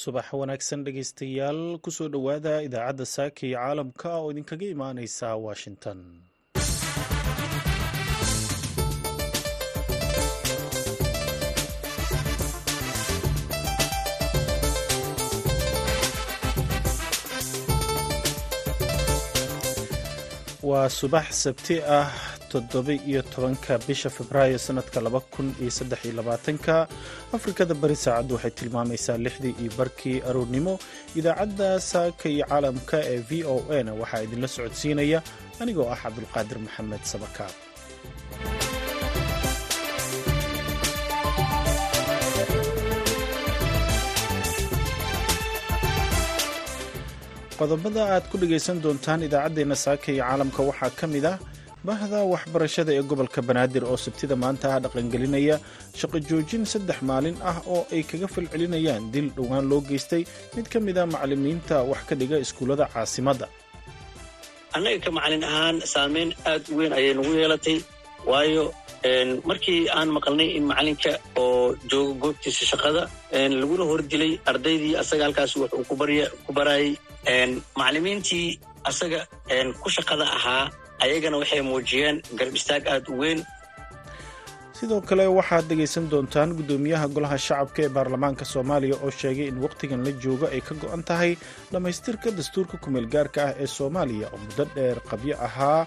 subax wanaagsan dhegaystayaal ku soo dhowaada idaacadda saaka iyo caalamka oo idinkaga imaaneysa washington. Waa subax sabti ah toddoba-iyo tobanka bisha februaayo sanadka laba kun iyo saddex iyo labaatanka afrikada bari saacaddu waxay tilmaamaysaa lixdii iyo barkii aroornimo idaacadda saaka iyo caalamka ee v o a na waxaa idinla socodsiinaya. Anigoo ah cabdulqaadir maxamed sabakaab qodobada aad ku dhegaysan doontaan idaacaddeenna saaka iyo caalamka waxaa ka mid ah bahda waxbarashada ee gobolka banaadir oo sabtida maanta ah dhaqangelinaya shaqo joojin saddex maalin ah oo ay kaga falcelinayaan dil dhowaan loo geystay mid ka mid a macallimiinta wax ka dhiga iskuullada caasimadda annaga ka macallin ahaan saameyn aad u weyn ayay nagu yeelatay waayo markii aan maqalnay in macallinka oo jooga goobtiisa shaqada laguna hordilay ardaydii asaga halkaas wax uu ku barayay macallimiintii asaga ku shaqada ahaa ayagana waxay muujiyeen garab istaag aad u weyn. Sidoo kale waxaad dhegaysan doontaan guddoomiyaha golaha shacabka ee baarlamaanka soomaaliya oo sheegay in wakhtigan la joogo ay ka go'an tahay dhammaystirka dastuurka kumeel gaarka ah ee soomaaliya oo muddo dheer qabyo ahaa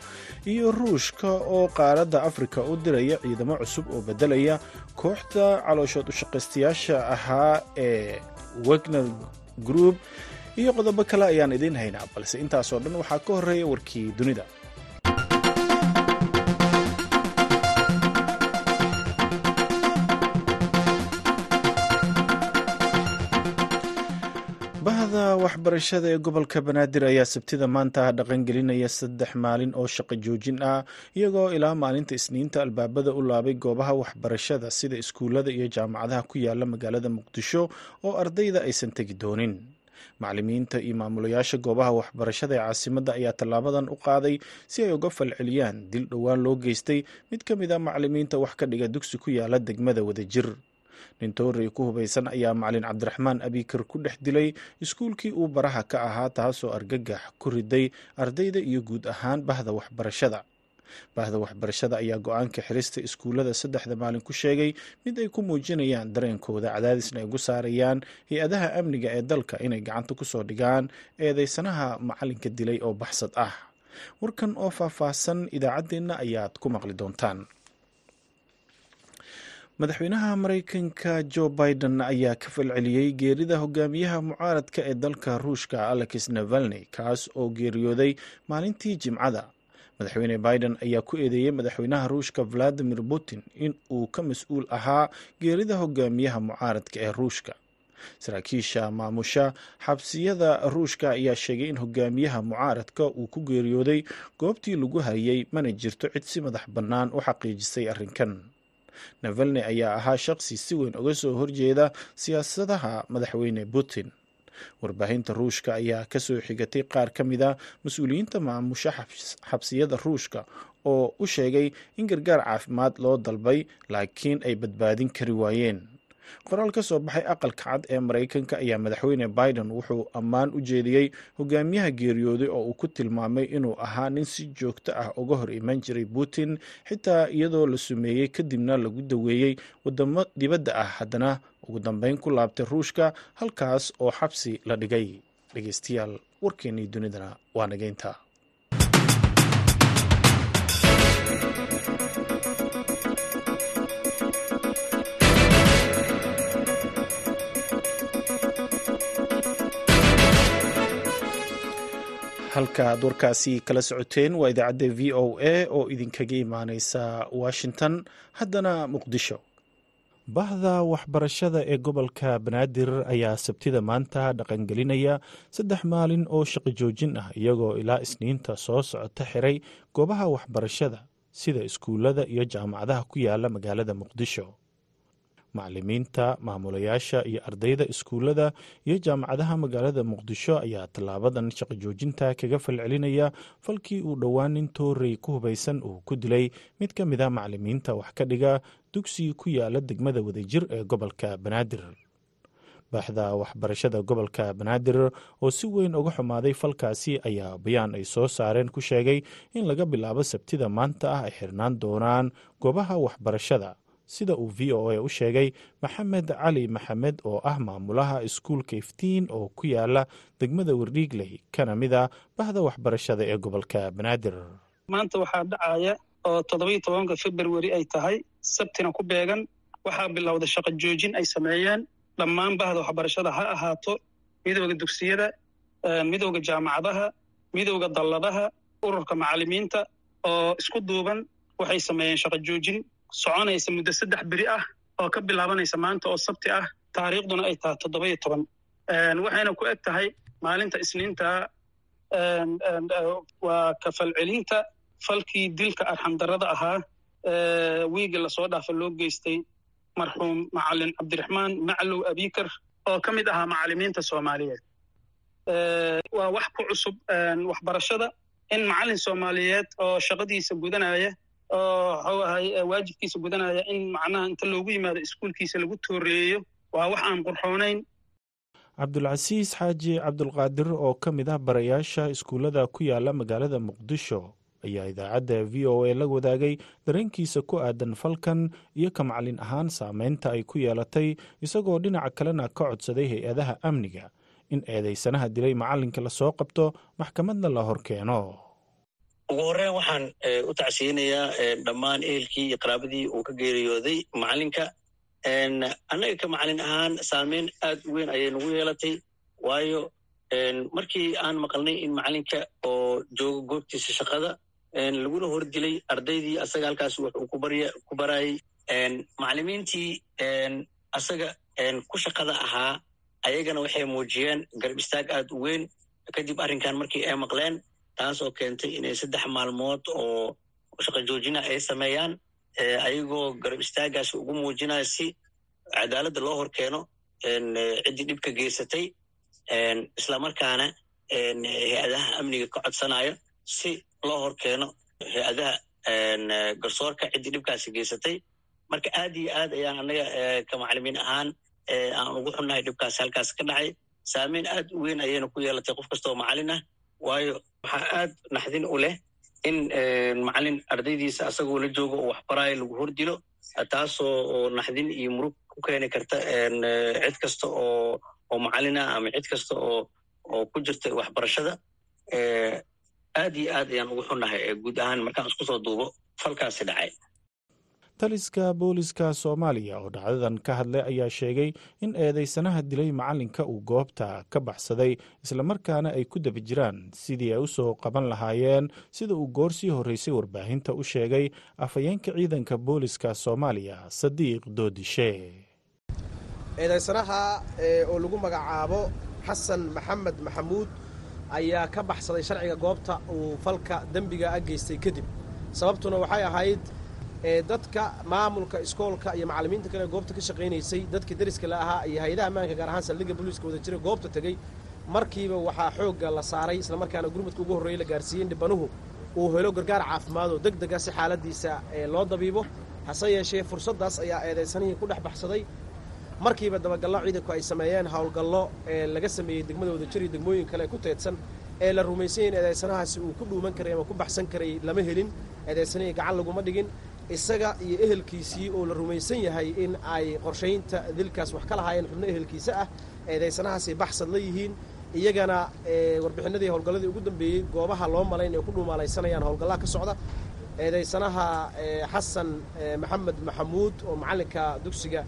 iyo ruushka oo qaaradda afrika u diraya ciidamo cusub oo beddelaya kooxda calooshood ushaqaystayaasha ahaa ee wegner group iyo qodobo kale ayaan idiin haynaa balse intaasoo dhan waxaa ka horreeya warkii dunida waxbarashada ee gobolka banaadir ayaa sabtida maanta dhaqangelinaya saddex maalin oo shaqo joojin ah iyagoo ilaa maalinta isniinta albaabada u laabay goobaha waxbarashada sida iskuullada iyo jaamacadaha ku yaalla magaalada muqdisho oo ardayda aysan tegi doonin. Macallimiinta iyo maamulayaasha goobaha waxbarashada ee caasimadda ayaa tallaabadan u qaaday si ay uga falceliyaan dil dhowaan loo geystay. Mid ka mid a macallimiinta wax ka dhiga dugsi ku yaalla degmada wadajir nintoorey ku hubaysan ayaa macalin cabdiraxmaan abikar ku dhex dilay iskuulkii uu baraha ka ahaa taasoo argagax ku riday ardayda iyo guud ahaan bahda waxbarashada. Bahda waxbarashada ayaa go'aanka xirista iskuullada saddexda maalin ku sheegay mid ay ku muujinayaan dareenkooda cadaadisna ay ugu saarayaan hay'adaha amniga ee dalka inay gacanta ku soo dhigaan eedeysanaha macalinka dilay oo baxsad ah. Warkan oo faahfaahsan idaacaddeenna ayaad ku maqli doontaan madaxweynaha maraykanka jo biden ayaa ka falceliyey geerida hogaamiyaha mucaaradka ee dalka ruushka alex navalni kaas oo geeriyooday maalintii jimcada. Madaxweyne biden ayaa ku eedeeyey madaxweynaha ruushka valadimir putin in uu ka mas'uul ahaa geerida hogaamiyaha mucaaradka ee ruushka. Saraakiisha maamusha xabsiyada ruushka ayaa sheegay in hogaamiyaha mucaaradka uu ku geeriyooday goobtii lagu hayay mana jirto cid si madax bannaan u xaqiijisay arrinkan navalni ayaa ahaa shaqsi si weyn uga soo horjeeda siyaasadaha madaxweyne putin. Warbaahinta ruushka ayaa ka soo xigatay qaar ka mid a mas'uuliyiinta maamusha xabsiyada ruushka oo u sheegay in gargaar caafimaad loo dalbay laakiin ay badbaadin kari waayeen qoraal ka soo baxay aqalka cad ee maraykanka ayaa madaxweyne biden wuxuu ammaan u jeediyey hogaamiyaha geeriyooday oo uu ku tilmaamay inuu ahaa nin si joogto ah uga hor iman jiray putin xitaa iyadoo la sumeeyey kadibna lagu daweeyey wadamo dibadda ah haddana ugu dambeyn ku laabtay ruushka halkaas oo xabsi la dhigay. Dhegeystayaal warkeennii dunidana waa nageynta halka aad warkaasi kala socoteen waa idaacadda v o a oo idinkaga imaaneysa washington. Haddana muqdisho. Bahda waxbarashada ee gobolka banaadir ayaa sabtida maanta dhaqangelinaya saddex maalin oo shaqo joojin ah iyagoo ilaa isniinta soo socota xiray goobaha waxbarashada sida iskuullada iyo jaamacadaha ku yaalla magaalada muqdisho macalimiinta maamulayaasha iyo ardayda iskuullada iyo jaamacadaha magaalada muqdisho ayaa tallaabadan shaqo joojinta kaga falcelinaya falkii uu dhowaan nin toorey ku hubaysan uu ku dilay. Mid ka mid a macalimiinta wax ka dhiga dugsi ku yaalla degmada wadajir ee gobolka banaadir. Baxda waxbarashada gobolka banaadir oo si weyn uga xumaaday falkaasi ayaa bayaan ay soo saareen ku sheegay in laga bilaabo sabtida maanta ah ay xirnaan doonaan goobaha waxbarashada sida uu v o a u sheegay maxamed cali maxamed oo ah maamulaha iskuulka iftiin oo ku yaalla degmada werdhiigley kana mid a bahda waxbarashada ee gobolka banaadir. Maanta waxaa dhacaya oo toddobiyo tobanka februari ay tahay sabtina ku beegan waxaa bilowda shaqo joojin ay sameeyeen dhammaan bahda waxbarashada ha ahaato midooda dugsiyada midooda jaamacadaha midooda dalladaha ururka macallimiinta oo isku duuban waxay sameeyeen shaqo joojin soconaysa muddo saddex beri ah oo ka bilaabanaysa maanta oo sabti ah taariikhduna ay tahay toddobayo toban. Waxayna ku eg tahay maalinta isniinta waa kafalcelinta falkii dilka arxamdarrada ahaa wiigi la soo dhaafa loo geystay marxuum macalin cabdiraxmaan maclow abikar oo ka mid ahaa macallimiinta soomaaliyeed. Waa wax ku cusub waxbarashada in macallin soomaaliyeed oo shaqadiisa gudanaya oo ahay waajibkiisa gudanaya in macnaha inta loogu yimaado iskuulkiisa lagu tooreeyo waa wax aan qurxoonayn. Cabdulcasiis xaaji cabdulqaadir oo ka mid ah barayaasha iskuullada ku yaalla magaalada muqdisho ayaa idaacadda v o a la wadaagay dareenkiisa ku aadan falkan iyo ka macalin ahaan saameynta ay ku yeelatay isagoo dhinaca kalena ka codsaday hay'adaha amniga. In eedaysanaha dilay macallinka la soo qabto maxkamadna la hor keeno ugu horreyn waxaan u tacsiyinayaa dhammaan ehelkii iyo qaraabadii uu ka geeriyooday macallinka annaga ka macallin ahaan saameyn aad u weyn ayay nagu yeelatay. Waayo markii aan maqalnay in macallinka oo jooga goobtiisa shaqada laguna hor dilay ardaydii asaga halkaas wax uu ku barayay. Macallimiintii asaga ku shaqada ahaa ayagana waxay muujiyeen garab istaag aad u weyn. Kadib arrinkan markii ay maqleen taasoo keentay inay saddex maalmood oo shaqo joojina ay sameeyaan ayagoo garab istaagaas ugu muujinaya si cadaaladda loo hor keeno ciddii dhibka geysatay islamarkaana hay'adaha amniga ka codsanayo si loo hor keeno hay'adaha garsoorka ciddii dhibkaasi geysatay. Marka aad iyo aad ayaan annaga ka macalimiin ahaan aan ugu xunnahay dhibkaasi halkaas ka dhacay. Saameyn aad u weyn ayayna ku yeelatay qof kastoo macallin ah waayo waxaa aad naxdin u leh in macallin ardaydiisa asagoo la joogo oo waxbaraayo lagu hor dilo taasoo oo naxdin iyo murug ku keeni karta cid kasta oo oo macallin ah ama cid kasta oo oo ku jirta waxbarashada. Aad iyo aad ayaan ugu xunnahay guud ahaan markaan isku soo duubo falkaasi dhacay taliska booliska soomaaliya oo dhacdadan ka hadlay ayaa sheegay in eedeysanaha dilay macallinka uu goobta ka baxsaday islamarkaana ay ku daba jiraan sidii ay u soo qaban lahaayeen sida uu goor sii horreysay warbaahinta u sheegay afhayeenka ciidanka booliska soomaaliya sadiiq doodishe. Eedeysanaha oo lagu magacaabo xasan maxamed maxamuud ayaa ka baxsaday sharciga goobta uu falka dembiga a geystay kadib sababtuna waxay ahayd dadka maamulka iskoolka iyo macallimiinta kale goobta ka shaqaynaysay dadkii dariska la ahaa iyo hay'adaha ammaanka gaar ahaan saldhigga booliiska wada jira goobta tegey markiiba waxaa xoogga la saaray islamarkaana gurmadka ugu horreeyey la gaarsiiyey in dhibanuhu uu helo gargaar caafimaad oo deg dega si xaaladiisa loo dabiibo. Hase yeeshee fursaddaas ayaa eedaysanihii ku dhex baxsaday. Markiiba dabagallo ciidanku ay sameeyeen howlgallo ee laga sameeyey degmada wadajir iyo degmooyin kale ku teedsan ee la rumaysan yahin eedaysanahaasi uu ku dhuuman karay ama ku baxsan karay lama helin. Eedaysanihii gacan laguma dhigin isaga iyo ehelkiisii oo la rumaysan yahay in ay qorshaynta dilkaas wax ka lahaayeen xubno ehelkiisa ah eedaysanahaasay baxsad la yihiin. Iyagana warbixinadii howlgalladii ugu dambeeyey goobaha loo malayn ay ku dhuumaalaysanayaan howlgallaha ka socda eedaysanaha xasan maxamed maxamuud oo macallinka dugsiga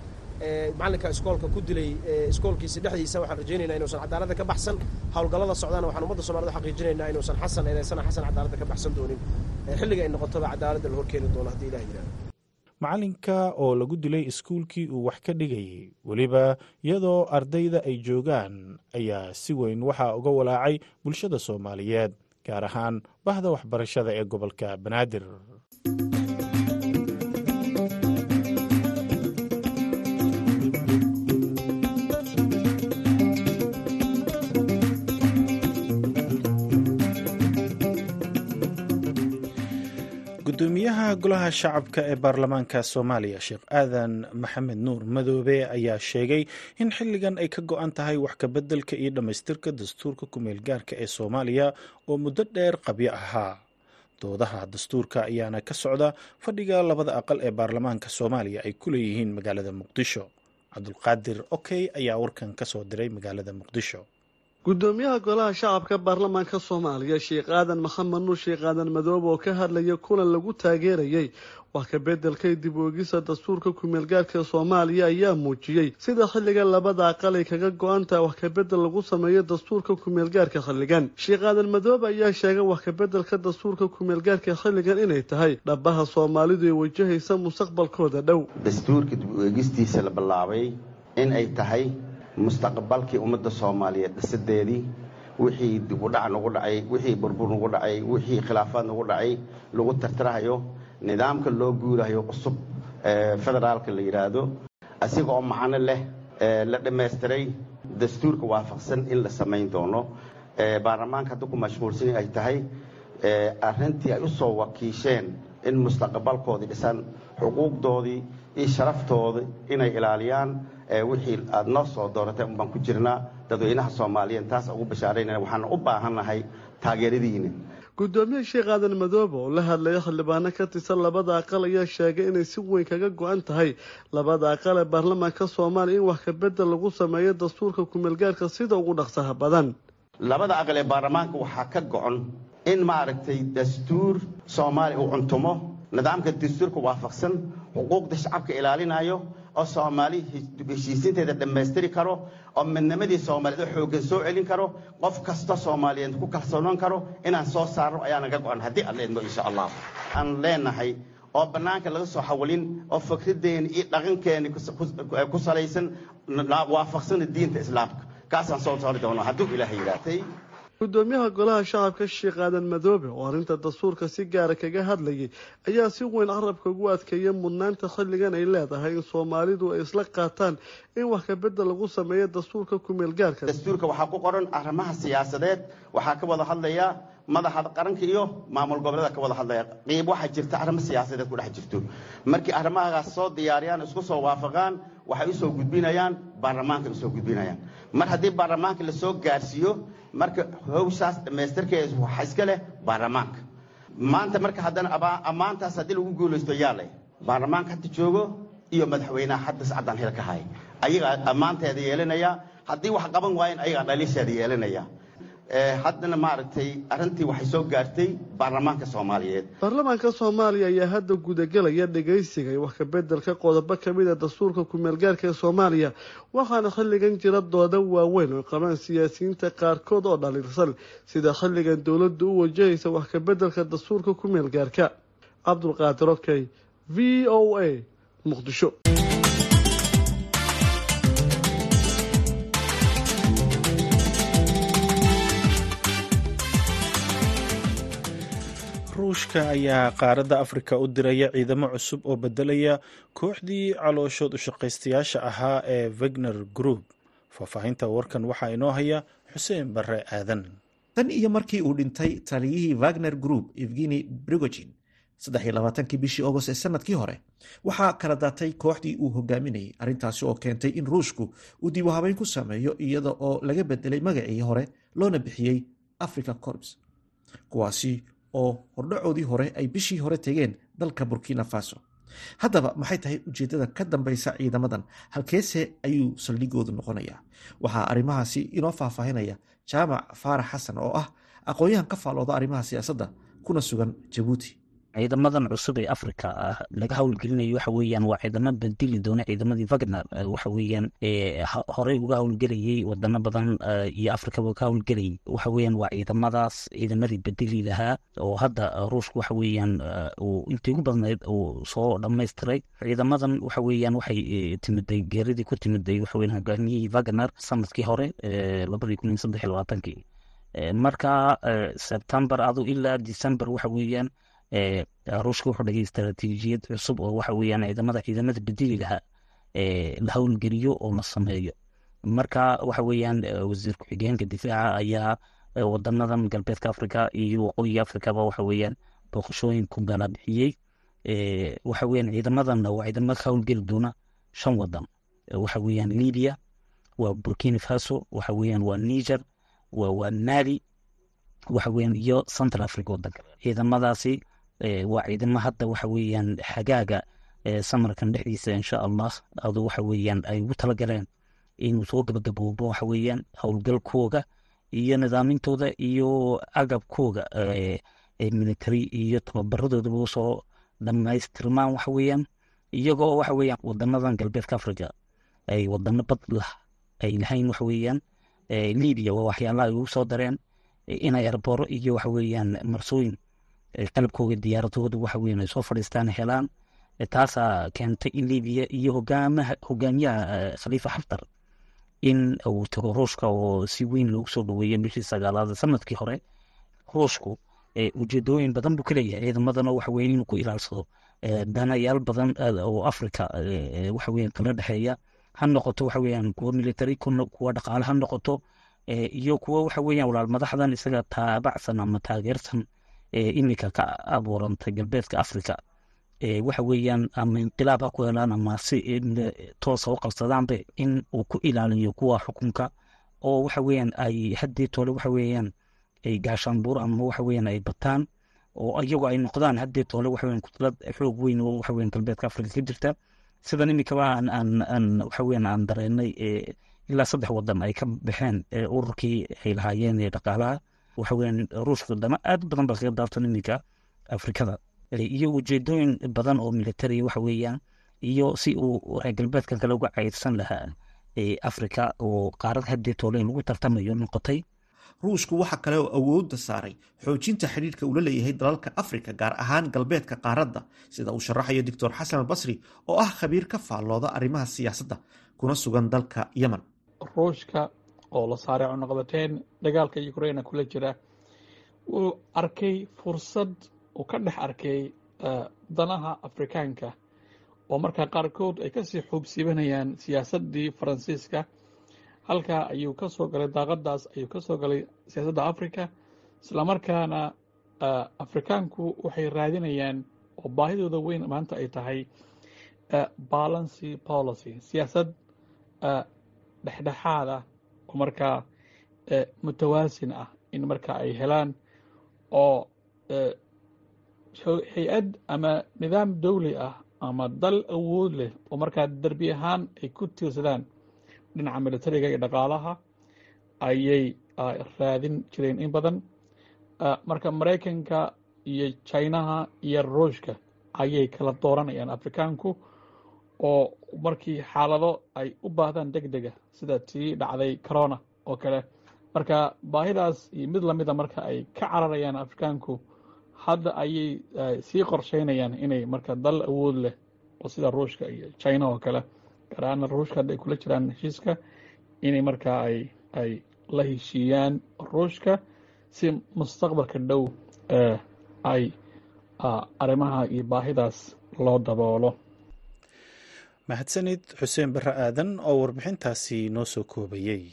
macallinka iskoolka ku dilay iskoolkiisa dhexdiisa waxaan rajaynaynaa inuusan cadaaladda ka baxsan. Howlgallada socdaana waxaan ummadda somalida xaqiijinaynaa inuusan xasan eedaysana xasan cadaaladda ka baxsan doonin. Xilliga ay noqotoba cadaaladda la horkeeni doono haddii ilah yidhahdo macallinka oo lagu dilay iskuulkii uu wax ka dhigayay weliba iyadoo ardayda ay joogaan ayaa si weyn waxaa uga walaacay bulshada soomaaliyeed gaar ahaan bahda waxbarashada ee gobolka banaadir gudoomiyaha golaha shacabka ee baarlamaanka soomaaliya sheekh aadan maxamed nuur madoobe ayaa sheegay in xilligan ay ka go-an tahay wax kabeddelka iyo dhammaystirka dastuurka kumeel gaarka ee soomaaliya oo muddo dheer qabyo ahaa. Doodaha dastuurka ayaana ka socda fadhiga labada aqal ee baarlamaanka soomaaliya ay ku leeyihiin magaalada muqdisho. Cabdulqaadir okey ayaa warkan ka soo diray magaalada muqdisho gudoomiyaha golaha shacabka baarlamaanka soomaaliya sheekh aadan maxamed nuur sheekh aadan madoobe oo ka hadlaya kulan lagu taageerayay wax ka beddelkay dib oogisa dastuurka kumeelgaarka soomaaliya ayaa muujiyey sida xilligan labada aqal ay kaga go-an tahay wax kabedel lagu sameeyo dastuurka kumeelgaarka xilligan. Sheekh aadan madoobe ayaa sheegay wax kabeddelka dastuurka kumeelgaarka xilligan inay tahay. Dhabaha soomaalidu ay wajahaysa mustaqbalkooda dhow. Dastuurka dib u-eegistiisa la bilaabay in ay tahay mustaqbalkii ummadda soomaaliyeed dhisadeedii wixii dib u dhac nagu dhacay wixii burbur nagu dhacay wixii khilaafaad nagu dhacay lagu tartirahayo nidaamka loo guurahayo cusub federaalka la yidhaahdo asiga oo macno leh la dhammaystiray dastuurka waafaqsan in la samayn doono baarlamaanka hadda ku mashquulsan ay tahay arrintii ay u soo wakiisheen in mustaqbalkoodii dhisan xuquuqdoodii iyo sharaftooda inay ilaaliyaan wixii aada noo soo dooratay unbaan ku jirnaa dadweynaha soomaaliyeed. Taas ugu bashaaraynana waxaana u baahannahay taageeradiina gudoomiye sheekh aadan madoobe oo la hadlaya xildhibaano ka tirsan labada aqal ayaa sheegay inay si weyn kaga go-an tahay labada aqal ee baarlamaanka soomaaliya in wax kabedel lagu sameeyo dastuurka kumeelgaarka sida ugu dhaqsaha badan. Labada aqal ee baarlamaanka waxaa ka go-on in maaragtay dastuur soomaaliya uu cuntumo nidaamka dastuurka waafaqsan xuquuqda shacabka ilaalinayo oo soomaali heshiisiinteeda dhammaystiri karo oo midnimadii soomaaliyeed oo xooggan soo celin karo qof kasta soomaaliyeed ku kalsoonaan karo inaan soo saarno ayaa naga go-an. Haddii aan leedno insha allah aan leenahay oo bannaanka laga soo xawalin oo fikradeeni iyo dhaqankeeni ku salaysan waafaqsana diinta islaamka. Kaasaan soo saari doona hadduu ilaahay yidhaatay gudoomiyaha golaha shacabka sheekh aadan madoobe oo arrinta dastuurka si gaara kaga hadlayay ayaa si weyn carabka ugu adkeeya mudnaanta xilligan ay leedahay in soomaalidu ay isla qaataan in wax kabedel lagu sameeyo dastuurka kumeelgaarka dastuurka waxaa ku qoran arrimaha siyaasadeed waxaa ka wada hadlaya madaxa qaranka iyo maamul goboleeda ka wada hadlaya. Qiib waxaa jirta arrimo siyaasadeed ku dhex jirto. Markii arrimahagaas soo diyaariyaan isku soo waafaqaan waxay u soo gudbinayaan baarlamaanka u soo gudbinayaan. Mar haddii baarlamaanka la soo gaarsiiyo marka hawshaas dhammaystirkeeda waxa iska leh baarlamaanka. Maanta marka haddana ammaantaas haddii lagu guulaysto yaa leh baarlamaanka hadda joogo iyo madaxweynaha hadda sacadaan hel ayagaa ammaanteeda yeelanaya haddii wax qaban waayeen ayagaa dhaliisheeda yeelanaya haddana maaragtay arrintii waxay soo gaartay baarlamaanka soomaaliyeed. Baarlamaanka soomaaliya ayaa hadda gudagelaya dhegaysiga iyo wax kabeddelka qodobo ka mid a dastuurka kumeelgaarka ee soomaaliya waxaana xilligan jira dooda waaweyn oo qabaan siyaasiyiinta qaarkood oo dhaliirsan sida xilligan dowladdu u wajahaysa wax kabeddelka dastuurka kumeelgaarka cabdulqaadir okey v o a muqdisho ruushka ayaa qaaradda afrika u diraya ciidamo cusub oo bedelaya kooxdii calooshood ushaqaystayaasha ahaa ee wegner group. Faahfaahinta warkan waxaa inoo haya xuseen bare aadan. Tan iyo markii uu dhintay taliyihii wagner group evgeni brigogin saddex iyo labaatankii bishii agost ee sannadkii hore waxaa kala daatay kooxdii uu hogaaminayay arrintaasi oo keentay in ruushku uu dib u habeyn ku sameeyo iyada oo laga bedelay magacii hore loona bixiyey africa corps. Kuwaasi oo hordhacoodii hore ay bishii hore tegeen dalka burkina faso. Haddaba maxay tahay ujeeddada ka dambaysa ciidamadan? Halkeese ayuu saldhigoodu noqonayaa. Waxaa arrimahaasi inoo faahfaahinaya jaamac faarax xasan oo ah aqoon-yahan ka faalooda arrimaha siyaasadda kuna sugan jabuuti ciidamadan cusub ee africa ah laga howlgelinayo waxa weeyaan waa ciidamo bedeli doona ciidamadii wagner waxa weeyaan horey uga howlgelayay wadano badan iyo africaba ka howlgelayay waxa weeyaan waa ciidamadaas ciidamadii bedeli lahaa oo hadda ruushku waxa weeyaan uu intii ugu badnayd uu soo dhamaystiray ciidamadan waxa weeyaan waxay timiday geeridii ku timiday waxa weeyaan hogaamiyihii wagner sannadkii hore labadii kun iyo saddex labaatankii marka september adu ilaa december waxa weeyaan ruushka wuxuu dhagay istaraatiijiyad cusub oo waxa weeyaan ciidamada ciidamada bedeli lahaa la howlgeliyo oo la sameeyo. Marka waxa weeyaan wasiir ku-xigeenka difaaca ayaa wadanadan galbeedka africa iyo waqooyiga africaba waxa weeyaan booqashooyin ku galabixiyey waxa weeyaan ciidamadanna waa ciidamo ka howlgeli doona shan wadan waxa weeyaan libya waa burkina faso waxa weeyaan waa niger waa mali waxa weeyaan iyo central africa wadanka ciidamadaasi waa ciidamo hadda waxa weeyaan xagaaga samarkan dhexdiisa insha allah adu waxa weeyaan ay ugu talagaleen inuu soo gabagaboobo waxa weeyaan howlgalkooga iyo nidaamintooda iyo agabkooga military iyo tababaradoodaba u soo dhamaystirmaan waxa weeyaan. Iyagoo waxa weeyaan wadanadan galbeedka africa ay wadano bad lah ay lahayn waxa weeyaan libya waa waxyaalaha ugu soo dareen inay arbooro iyo waxa weeyaan marsooyin qalabkooga diyaaradooda waxa weeyaan ay soo fadhiistaan helaan taasaa keentay in libiya iyo hogaamaha hogaamiyaha khaliifa xaftar in uu tago ruushka oo si weyn loogu soo dhaweeyay bishii sagaalaad sannadkii hore. Ruushku ujeedooyin badan buu ka ciidamadana waxa inuu ku ilaalsado. Danayaal badan oo africa waxa kala dhexeeya. Ha noqoto waxa kuwa military kuwa dhaqaale ha noqoto iyo kuwa waxa walaal madaxdan isaga taabacsan ama taageersan imika ka abuurantay galbeedka africa waxa weeyaan ama inqilaab ku helaan ama si toosa u qabsadaanba in uu ku ilaaliyo kuwa xukunka oo waxa weeyaan ay haddii tole waxa weeyaan ay gaashaan buur ama waxa weeyaan ay bataan oo iyagu ay noqdaan haddii tole waxa weeyaan kutlad xoog weyn oo waxa weeyaan galbeedka africa ka jirta. Sidan aan aan waxa weeyaan aan dareenay ilaa saddex wadan ay ka baxeen ururkii ay lahaayeen ee dhaqaalaha waxa weeyaan ruushka dama aad badan baa kaga daabtan iminka afrikada. Iyo ujeedooyin badan oo military waxa weeyaan iyo si uu reer galbeedkan kale uga caydsan lahaa africa oo qaarad haddii toole lagu tartamayo noqotay ruushku waxa kale oo awoodda saaray xoojinta xidhiirka uu la leeyahay dalalka afrika gaar ahaan galbeedka qaaradda sida uu sharaxayo doctor xasan albasri oo ah khabiir ka faallooda arrimaha siyaasadda kuna sugan dalka yemen. Ruushka oo la saaray cunuqabateen dagaalka ukraina kula jira. Wuu arkay fursad uu ka dhex arkay danaha afrikaanka oo markaa qaarkood ay ka sii xuubsiibanayaan siyaasaddii faransiiska. Halkaa ayuu ka soo galay daaqadaas ayuu ka soo galay siyaasadda africa islamarkaana afrikaanku waxay raadinayaan oo baahidooda weyn maanta ay tahay balancy policy siyaasad dhexdhexaad ah oo markaa mutawaasin ah in marka ay helaan oo hay'ad ama nidaam dawli ah ama dal awood leh oo markaa derbi ahaan ay ku tiirsadaan dhinaca militariga iyo dhaqaalaha ayay raadin jireen in badan. Marka maraykanka iyo jinaha iyo ruushka ayay kala dooranayaan afrikaanku oo markii xaalado ay u baahdaan deg dega sida tii dhacday corona oo kale. Marka baahidaas iyo mid lamida marka ay ka cararayaan afrikaanku hadda ayay sii qorsheynayaan inay marka dal awood leh oo sida ruushka iyo china oo kale gaar ruushka hadda ay kula jiraan heshiiska inay markaa ay ay la heshiiyaan ruushka si mustaqbalka dhow ay arrimaha iyo baahidaas loo daboolo mahadsanid xuseen barre aadan oo warbixintaasi noo soo koobayey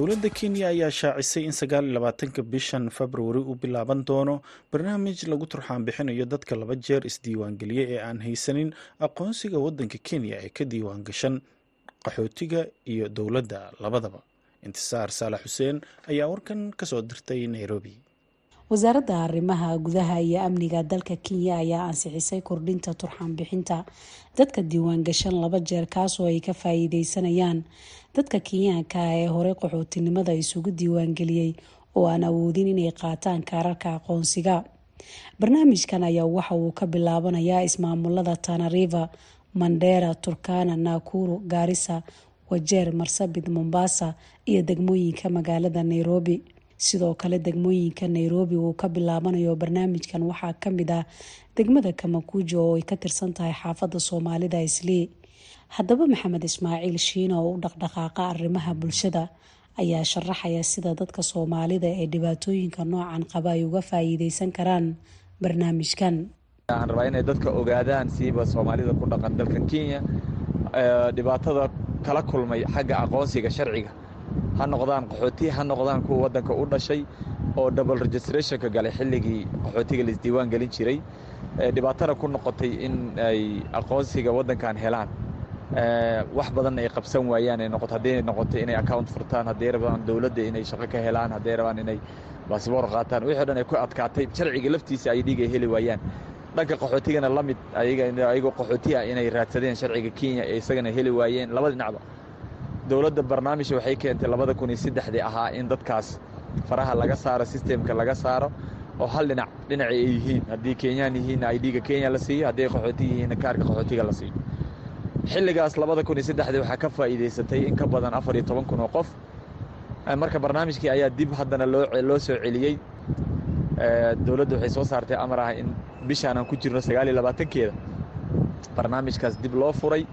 dowladda kenya ayaa shaacisay in sagaal iyo labaatanka bishan februari uu bilaaban doono barnaamij lagu turxaan bixinayo dadka laba jeer isdiiwaangeliyey ee aan haysanin aqoonsiga waddanka kenya ee ka diiwaan gashan qaxootiga iyo dowladda labadaba. Intisaar saalax xuseen ayaa warkan ka soo dirtay nairobi wasaaradda arrimaha gudaha iyo amniga dalka kenya ayaa ansixisay kordhinta turxaan bixinta dadka diiwaan gashan laba jeer kaasoo ay ka faa'iideysanayaan dadka kenyaanka ah ee horey qaxootinimada isugu diiwaangeliyey oo aan awoodin inay qaataan kaararka aqoonsiga. Barnaamijkan ayaa waxa uu ka bilaabanayaa ismaamulada tanariva mandera turkana nakuru gaarisa wajeer marsabit mombasa iyo degmooyinka magaalada nairobi sidoo kale degmooyinka nairobi uu ka bilaabanayo barnaamijkan. Waxaa ka mid ah degmada kamakujo oo ay ka tirsan tahay xaafadda soomaalida islii haddaba maxamed ismaaciil shiina oo u dhaqdhaqaaqa arrimaha bulshada ayaa sharaxaya sida dadka soomaalida ee dhibaatooyinka noocan qaba ay uga faa'iideysan karaan barnaamijkan. Waxaan rabaa inay dadka ogaadaan siiba soomaalida ku dhaqan dalkan kenya dhibaatada kala kulmay xagga aqoonsiga sharciga ha noqdaan qaxooti ha noqdaan kuwa waddanka u dhashay oo double registrationka galay xilligii qaxootiga laisdiiwaan gelin jiray dhibaatana ku noqotay in ay aqoonsiga waddankan helaan. Wax badan ay qabsan waayaan hadday noqoto inay account furtaan hadday rabaan dowladda inay shaqo ka helaan hadday rabaan inay baasboor qaataan wixii o dhan ay ku adkaatay sharciga laftiisa ay dhiig ay heli waayaan. Dhanka qaxootigana la mid ayagoo qaxooti ah inay raadsadeen sharciga kenya ee isagana heli waayeen laba dhinacba dowladda barnaamij waxay keentay labada kun iyo saddexdii ahaa in dadkaas faraha laga saaro sistemka laga saaro oo hal dhinac dhinaci ay yihiin. Haddii kenyaan yihiinna ay dhiiga kenya la siiyo haddii ay qaxooti yihiinna kaarka qaxootiga la siiyo. Xilligaas labada kun iyo saddexdii waxaa ka faa'iidaysatay in ka badan afar iyo toban kun oo qof. Marka barnaamijkii ayaa dib haddana loo soo celiyey. Dowladda waxay soo saartay amar ah in bishaan aan ku jirno sagaal iyo labaatankeeda. Barnaamijkaas dib loo furay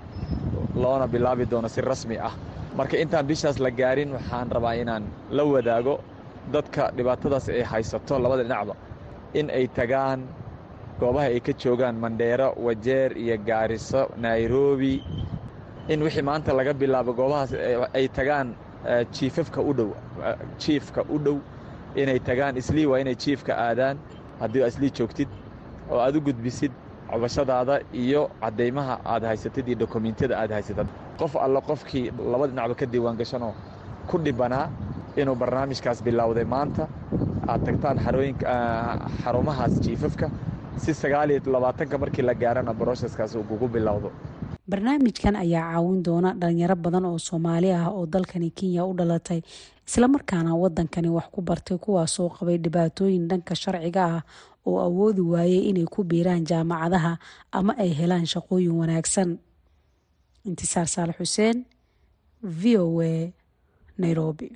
loona bilaabi doono si rasmi ah marka intaan bishaas la gaarin waxaan rabaa inaan la wadaago dadka dhibaatadaas ay haysato labada dhinacba. In ay tagaan goobaha ay ka joogaan mandheero wajeer iyo gaariso nairobi. In wixii maanta laga bilaabo goobahaas ay tagaan jiifafka u dhow jiifka u dhow. Inay tagaan islii waa inay jiifka aadaan. Haddii islii joogtid oo aad u gudbisid cobashadaada iyo caddaymaha aad haysatid iyo dokumentiyada aad haysatid qof alle qofkii laba dhinacba ka diiwaan gashanoo ku dhibanaa inuu barnaamijkaas bilowday. Maanta aad tagtaan xarooyinka xarumahaas jiifafka si sagaal iyo labaatanka markii la gaarana brosheskaas uu bilowdo. Barnaamijkan ayaa caawin doona dhalinyaro badan oo soomaali ah oo dalkani kenya u dhalatay islamarkaana wadankani wax ku bartay kuwaasoo qabay dhibaatooyin dhanka sharciga ah oo awoodi waayey inay ku biiraan jaamacadaha ama ay helaan shaqooyin wanaagsan intisaar saalax xuseen v o a nairobi.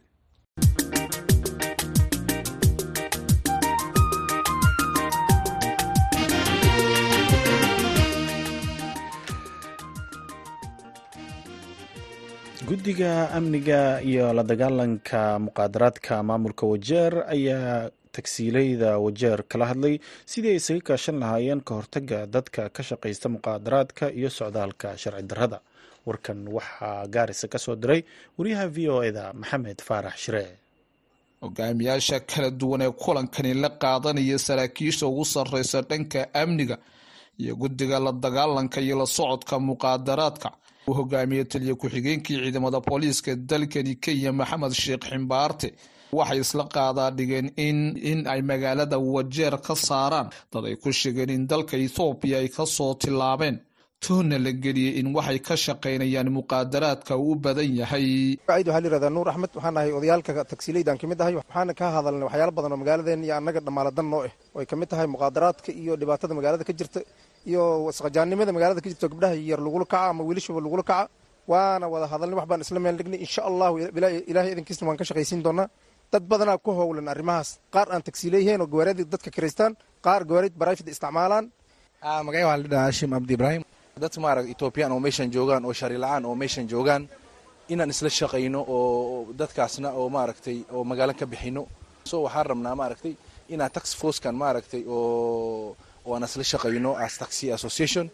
Guddiga amniga iyo la dagaalanka muqaadaraadka maamulka wajeer ayaa tagsiilayda wajeer kala hadlay sidii ay isaga kaashan lahaayeen ka hortaga dadka ka shaqaysta muqaadaraadka iyo socdaalka sharci darrada warkan waxaa gaarisa ka soo diray wariyaha v o eda maxamed faarax shiree hogaamiyaasha kala duwan ee kulankani la qaadanaya saraakiisha ugu sarreysa dhanka amniga iyo guddiga la dagaalanka iyo la socodka muqaadaraadka. Uu hogaamiyey taliya ku-xigeenkii ciidamada booliiska dalkani kenya maxamed sheekh ximbaarte waxay isla qaadaa dhigeen in in ay magaalada wajeer ka saaraan. Dad ay ku sheegeen in dalka ethoobiya ay ka soo tilaabeen toonna la geliyey in waxay ka shaqaynayaan muqaadaraadka uu badan yahay. Cid waxaa layirahdaa nuur axmed waxaan ahay odayaalka tagsiilaydan ka mid ahay waxaana ka hadalnay waxyaalo badan oo magaaladeen iyo annaga dhammaaladan noo ah oo ay ka mid tahay muqaadaraadka iyo dhibaatada magaalada ka jirta iyo wasqajaannimada magaalada ka jirta gabdhaha yar lagula kaca ama wiilashaba lagula kaca. Waana wada hadalnay wax baan isla meel dhignay insha allahu ilaahay idinkiisna waan ka shaqaysiin doonaa. Dad badanaa ku howlan arrimahaas. Qaar aan tagsiilayheen oo gawaariyada dadka kiraystaan qaar gawaariyad barayfid isticmaalaan. Magacay waxaa la dhahaa hashim abdi ibraahim dad maarag etoobiyaan oo meeshan joogaan oo shari la'aan oo meeshan joogaan inaan isla shaqayno oo dadkaasna oo maaragtay oo magaalo ka bixino. So waxaan rabnaa maaragtay inaan tax forcekan maaragtay oo oo aan isla shaqayno as taxi association.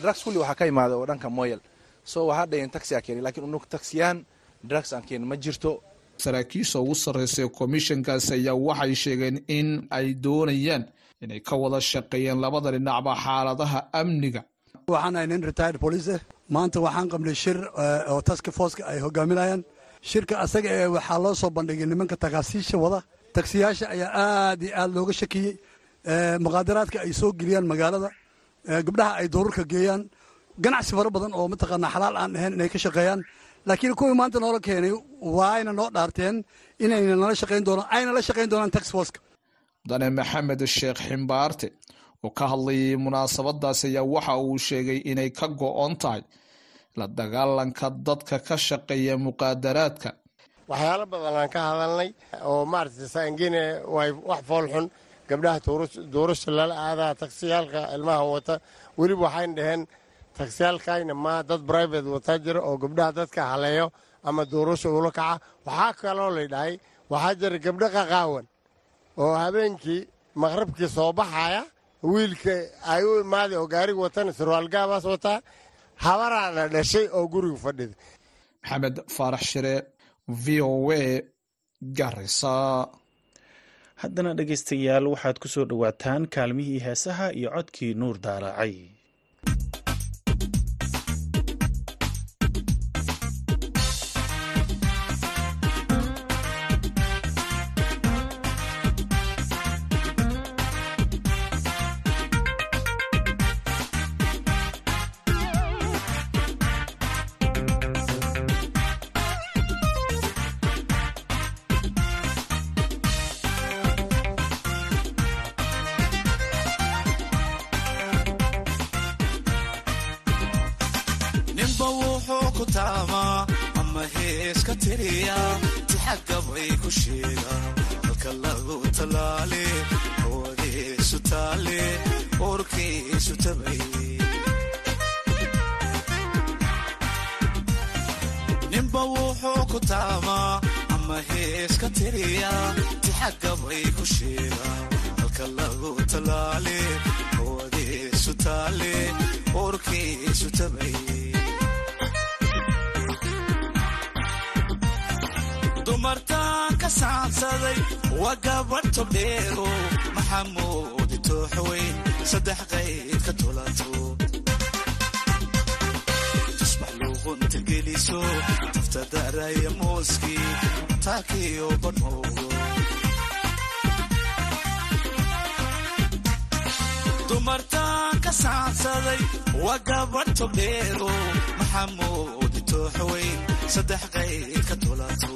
Drugs kulli waxaa ka imaada oo dhanka moyal. So waxaa dhaheen taxi aa keenay lakiin unug taxiyaan drugs aan keenin ma jirto. Saraakiisha ugu sarreysa ee komishankaas ayaa waxay sheegeen in ay doonayaan inay ka wada shaqeeyaan labada dhinacba xaaladaha amniga waxaan ahay nin retired police maanta waxaan qabnay shir oo task forceka ay hogaaminayaan shirka asaga ee waxaa loo soo bandhigay nimanka takaasiisha wada. Taksiyaasha ayaa aad iyo aad looga shakiyey. Muqaadaraadka ay soo geliyaan magaalada. Gabdhaha ay doorarka geeyaan. Ganacsi fara badan oo mataqaanaa xalaal aan ahayn inay ka shaqeeyaan. Laakiin kuwii maanta noola keenay waayna noo dhaarteen inayna nala shaqayn doonaan ayna la shaqayn doonaan tax forceka. Mudane maxamed sheekh ximbaarte oo ka hadlayay munaasabadaas ayaa waxa uu sheegay inay ka go-on tahay la dagaalanka dadka ka shaqeeya muqaadaraadka. Waxyaalo badan aan ka hadalnay oo maaragtay saangine way wax foolxun gabdhaha duurasha lala aadaa taksiyaalka ilmaha wata weliba waxayna dhaheen taksiyaalkayna ma dad brivate wataa jira oo gabdhaha dadka haleeyo ama duurasha ula kaca. Waxaa kaloo laydhahay waxaa jira gabdho qaqaawan oo habeenkii maqrabkii soo baxaya wiilka ay u imaaday oo gaariga watana sarwaalgaabaas wataa habaraana dhashay oo guriga fadhida. Maxamed faarax shire v o a garisa haddana dhegaystayaal waxaad ku soo dhowaataan kaalmihii heesaha iyo codkii nuur daalaacay tiriya tixagabay ku sheega halka lagu talaale hawadiisu taale uurkiisu tabay dumartaan ka saansaday waa gabadh tobdheero maxamuudi tooxweyn saddex qayd ka tulato luuqunta geliso tafta daraya mooskii taakiyo badhmowdo dumartaan ka saansaday waa gabadh tobdheero maxamuudi tooxweyn saddex qayd ka tulato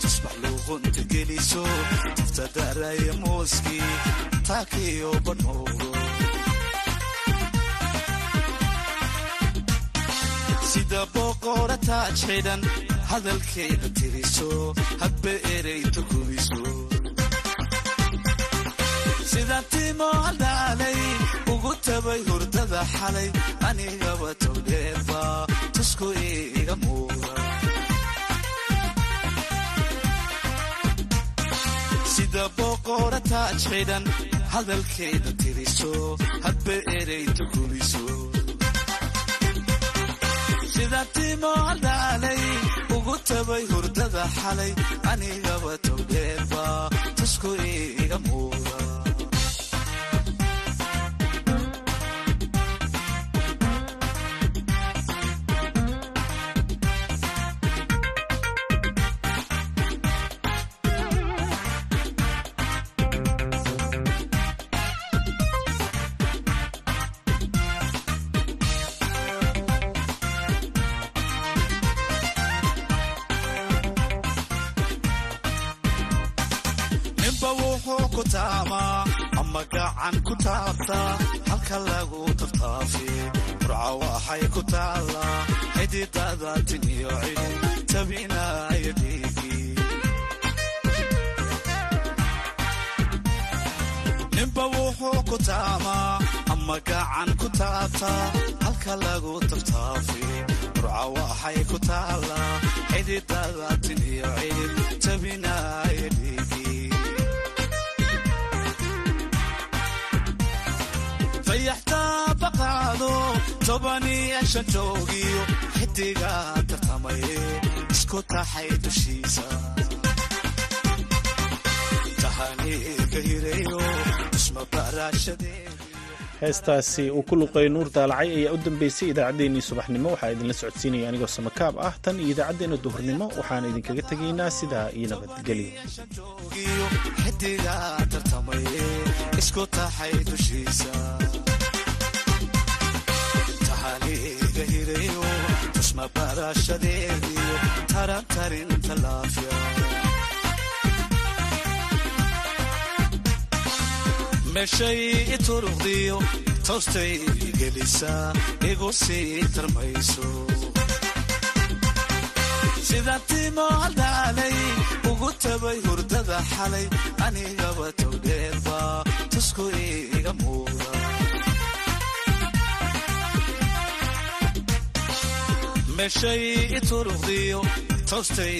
tusbax luuqunta geliso tafta daraya mooskii taakiyo badhmowdo sida boqora taaj xidhan hadalkeeda tiriso hadba ereyta kubiso sida timo haldhaalay ugu tabay hurdada xalay anigaba towdheerba tusku iga muuqa sida boqora taaj xidhan hadalkeeda tiriso hadba ereyta kubiso sida timo haldhaalay ugu tabay hurdada xalay anigaba towdheerba tusku iga muuqa ku taamaa ama gacan ku taabtaa halka lagu taftaafi furca waxay ku taallaa xididada tin iyo cidhin tabinaya dhiigi ninba wuxuu ku taamaa ama gacan ku taabtaa halka lagu taftaafi furca waxay ku taallaa xididada tin iyo cidhin tabinaya dhiigi tobaniyo xidiga tartamaye isku taxay dushiisa heestaasi uu ku luqay nuur daalacay ayaa u dambeysay idaacaddeenii subaxnimo. Waxaa idinla socodsiinaya anigoo samakaab ah. Tan iyo idaacaddeenna duhurnimo waxaan idinkaga tegaynaa sidaa iyo nabadgelyo xidiga tartamaye isku taxay dushiisa tahaniga hireeyo isma baraashadeediyo tarantarinta laafya meeshay ituruqdiyo toostay gelisaa igu sii tarmayso sida timo haldhaalay ugu tabay hurdada xalay anigaba towdheerba tusku iga muuqa meeshay ituruqdiyo toostay